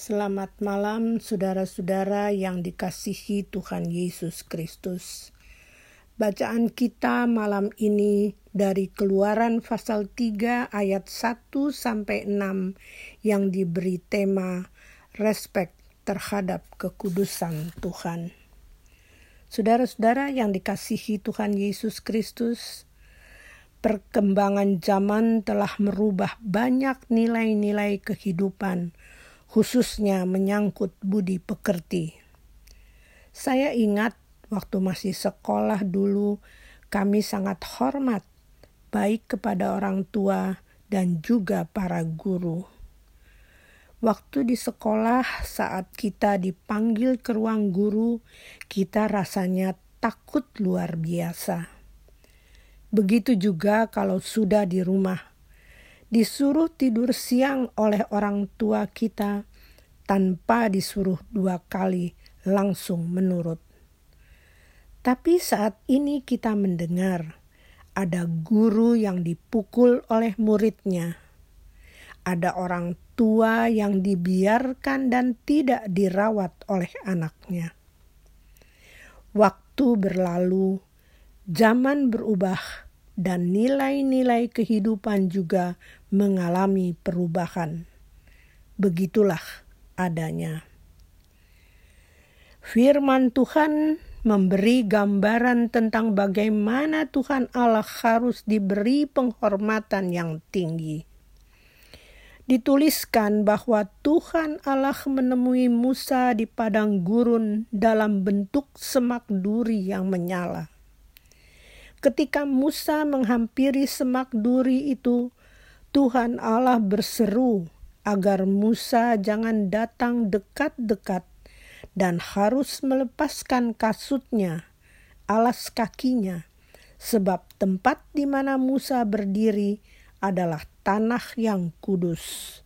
Selamat malam, saudara-saudara yang dikasihi Tuhan Yesus Kristus. Bacaan kita malam ini dari Keluaran pasal 3 ayat 1 sampai 6 yang diberi tema respek terhadap kekudusan Tuhan. Saudara-saudara yang dikasihi Tuhan Yesus Kristus, perkembangan zaman telah merubah banyak nilai-nilai kehidupan khususnya menyangkut budi pekerti. Saya ingat waktu masih sekolah dulu, kami sangat hormat baik kepada orang tua dan juga para guru. Waktu di sekolah, saat kita dipanggil ke ruang guru, kita rasanya takut luar biasa. Begitu juga kalau sudah di rumah disuruh tidur siang oleh orang tua kita tanpa disuruh dua kali langsung menurut. Tapi saat ini kita mendengar ada guru yang dipukul oleh muridnya. Ada orang tua yang dibiarkan dan tidak dirawat oleh anaknya. Waktu berlalu, zaman berubah dan nilai-nilai kehidupan juga mengalami perubahan. Begitulah adanya. Firman Tuhan memberi gambaran tentang bagaimana Tuhan Allah harus diberi penghormatan yang tinggi. Dituliskan bahwa Tuhan Allah menemui Musa di padang gurun dalam bentuk semak duri yang menyala. Ketika Musa menghampiri semak duri itu, Tuhan Allah berseru agar Musa jangan datang dekat-dekat dan harus melepaskan kasutnya, alas kakinya, sebab tempat di mana Musa berdiri adalah tanah yang kudus.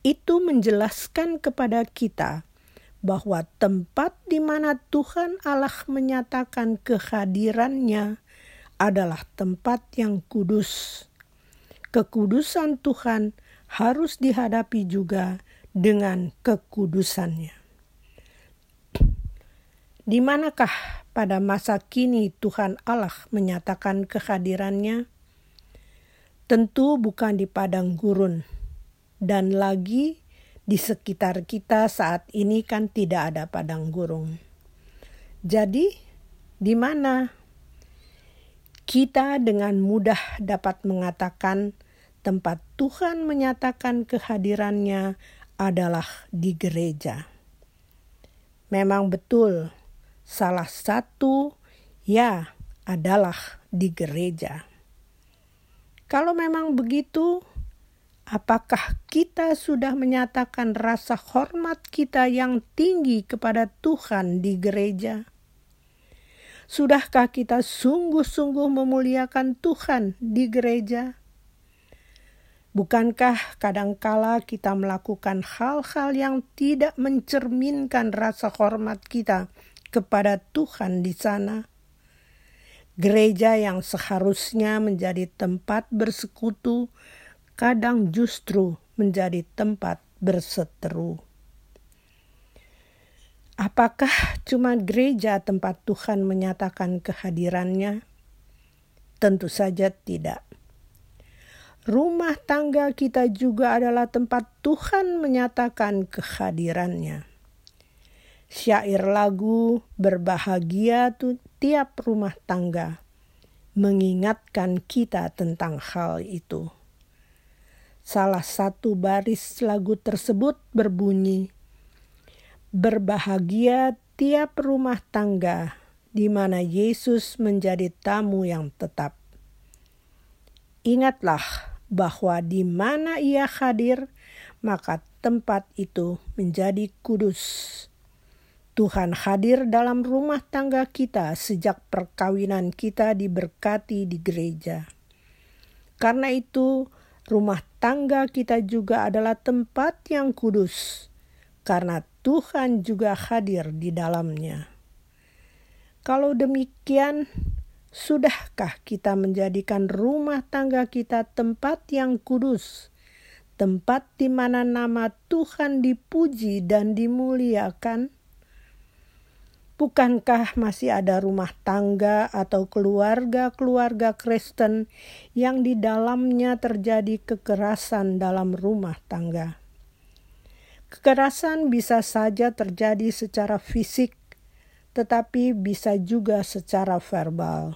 Itu menjelaskan kepada kita bahwa tempat di mana Tuhan Allah menyatakan kehadirannya adalah tempat yang kudus. Kekudusan Tuhan harus dihadapi juga dengan kekudusannya. Di manakah pada masa kini Tuhan Allah menyatakan kehadirannya? Tentu bukan di padang gurun, dan lagi di sekitar kita saat ini kan tidak ada padang gurun. Jadi, di mana kita dengan mudah dapat mengatakan tempat Tuhan menyatakan kehadirannya adalah di gereja. Memang betul, salah satu ya adalah di gereja. Kalau memang begitu, apakah kita sudah menyatakan rasa hormat kita yang tinggi kepada Tuhan di gereja? Sudahkah kita sungguh-sungguh memuliakan Tuhan di gereja? Bukankah kadangkala kita melakukan hal-hal yang tidak mencerminkan rasa hormat kita kepada Tuhan di sana? Gereja yang seharusnya menjadi tempat bersekutu, kadang justru menjadi tempat berseteru. Apakah cuma gereja tempat Tuhan menyatakan kehadirannya? Tentu saja tidak. Rumah tangga kita juga adalah tempat Tuhan menyatakan kehadirannya. Syair lagu berbahagia tiap rumah tangga mengingatkan kita tentang hal itu. Salah satu baris lagu tersebut berbunyi, Berbahagia tiap rumah tangga di mana Yesus menjadi tamu yang tetap. Ingatlah bahwa di mana Ia hadir, maka tempat itu menjadi kudus. Tuhan hadir dalam rumah tangga kita sejak perkawinan kita diberkati di gereja. Karena itu, rumah tangga kita juga adalah tempat yang kudus, karena Tuhan juga hadir di dalamnya. Kalau demikian, sudahkah kita menjadikan rumah tangga kita tempat yang kudus, tempat di mana nama Tuhan dipuji dan dimuliakan? Bukankah masih ada rumah tangga atau keluarga-keluarga Kristen yang di dalamnya terjadi kekerasan dalam rumah tangga? Kekerasan bisa saja terjadi secara fisik, tetapi bisa juga secara verbal,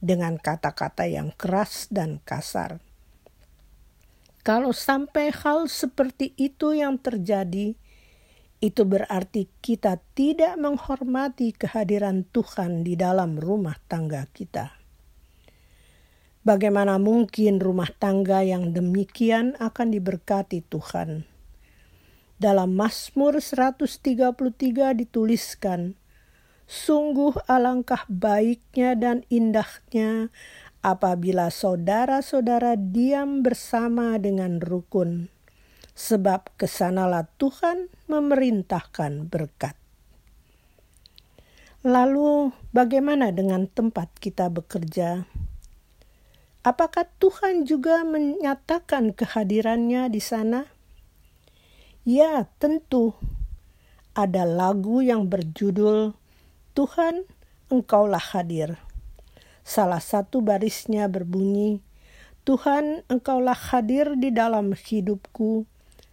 dengan kata-kata yang keras dan kasar. Kalau sampai hal seperti itu yang terjadi, itu berarti kita tidak menghormati kehadiran Tuhan di dalam rumah tangga kita. Bagaimana mungkin rumah tangga yang demikian akan diberkati Tuhan? Dalam Mazmur 133 dituliskan, Sungguh alangkah baiknya dan indahnya apabila saudara-saudara diam bersama dengan rukun sebab ke sanalah Tuhan memerintahkan berkat. Lalu, bagaimana dengan tempat kita bekerja? Apakah Tuhan juga menyatakan kehadirannya di sana? Ya, tentu. Ada lagu yang berjudul "Tuhan, Engkaulah Hadir". Salah satu barisnya berbunyi, "Tuhan, Engkaulah hadir di dalam hidupku."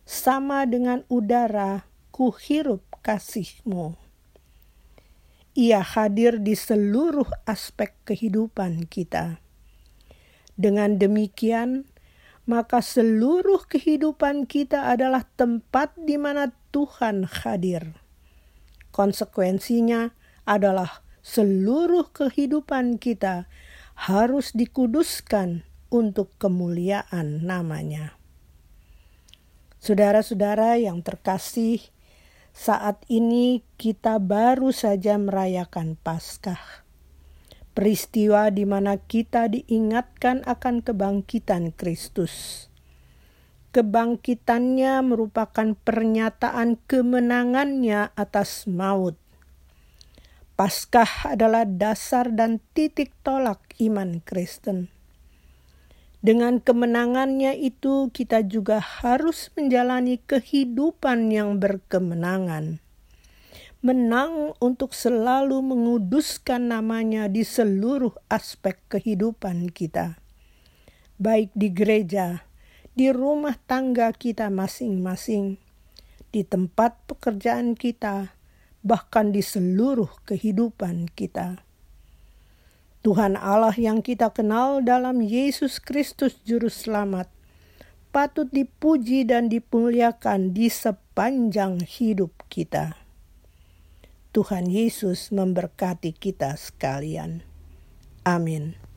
sama dengan udara ku hirup kasihmu. Ia hadir di seluruh aspek kehidupan kita. Dengan demikian, maka seluruh kehidupan kita adalah tempat di mana Tuhan hadir. Konsekuensinya adalah seluruh kehidupan kita harus dikuduskan untuk kemuliaan namanya. Saudara-saudara yang terkasih, saat ini kita baru saja merayakan Paskah. Peristiwa di mana kita diingatkan akan kebangkitan Kristus. Kebangkitannya merupakan pernyataan kemenangannya atas maut. Paskah adalah dasar dan titik tolak iman Kristen dengan kemenangannya itu, kita juga harus menjalani kehidupan yang berkemenangan. Menang untuk selalu menguduskan namanya di seluruh aspek kehidupan kita, baik di gereja, di rumah tangga kita masing-masing, di tempat pekerjaan kita, bahkan di seluruh kehidupan kita. Tuhan Allah yang kita kenal dalam Yesus Kristus Juru Selamat patut dipuji dan dimuliakan di sepanjang hidup kita. Tuhan Yesus memberkati kita sekalian. Amin.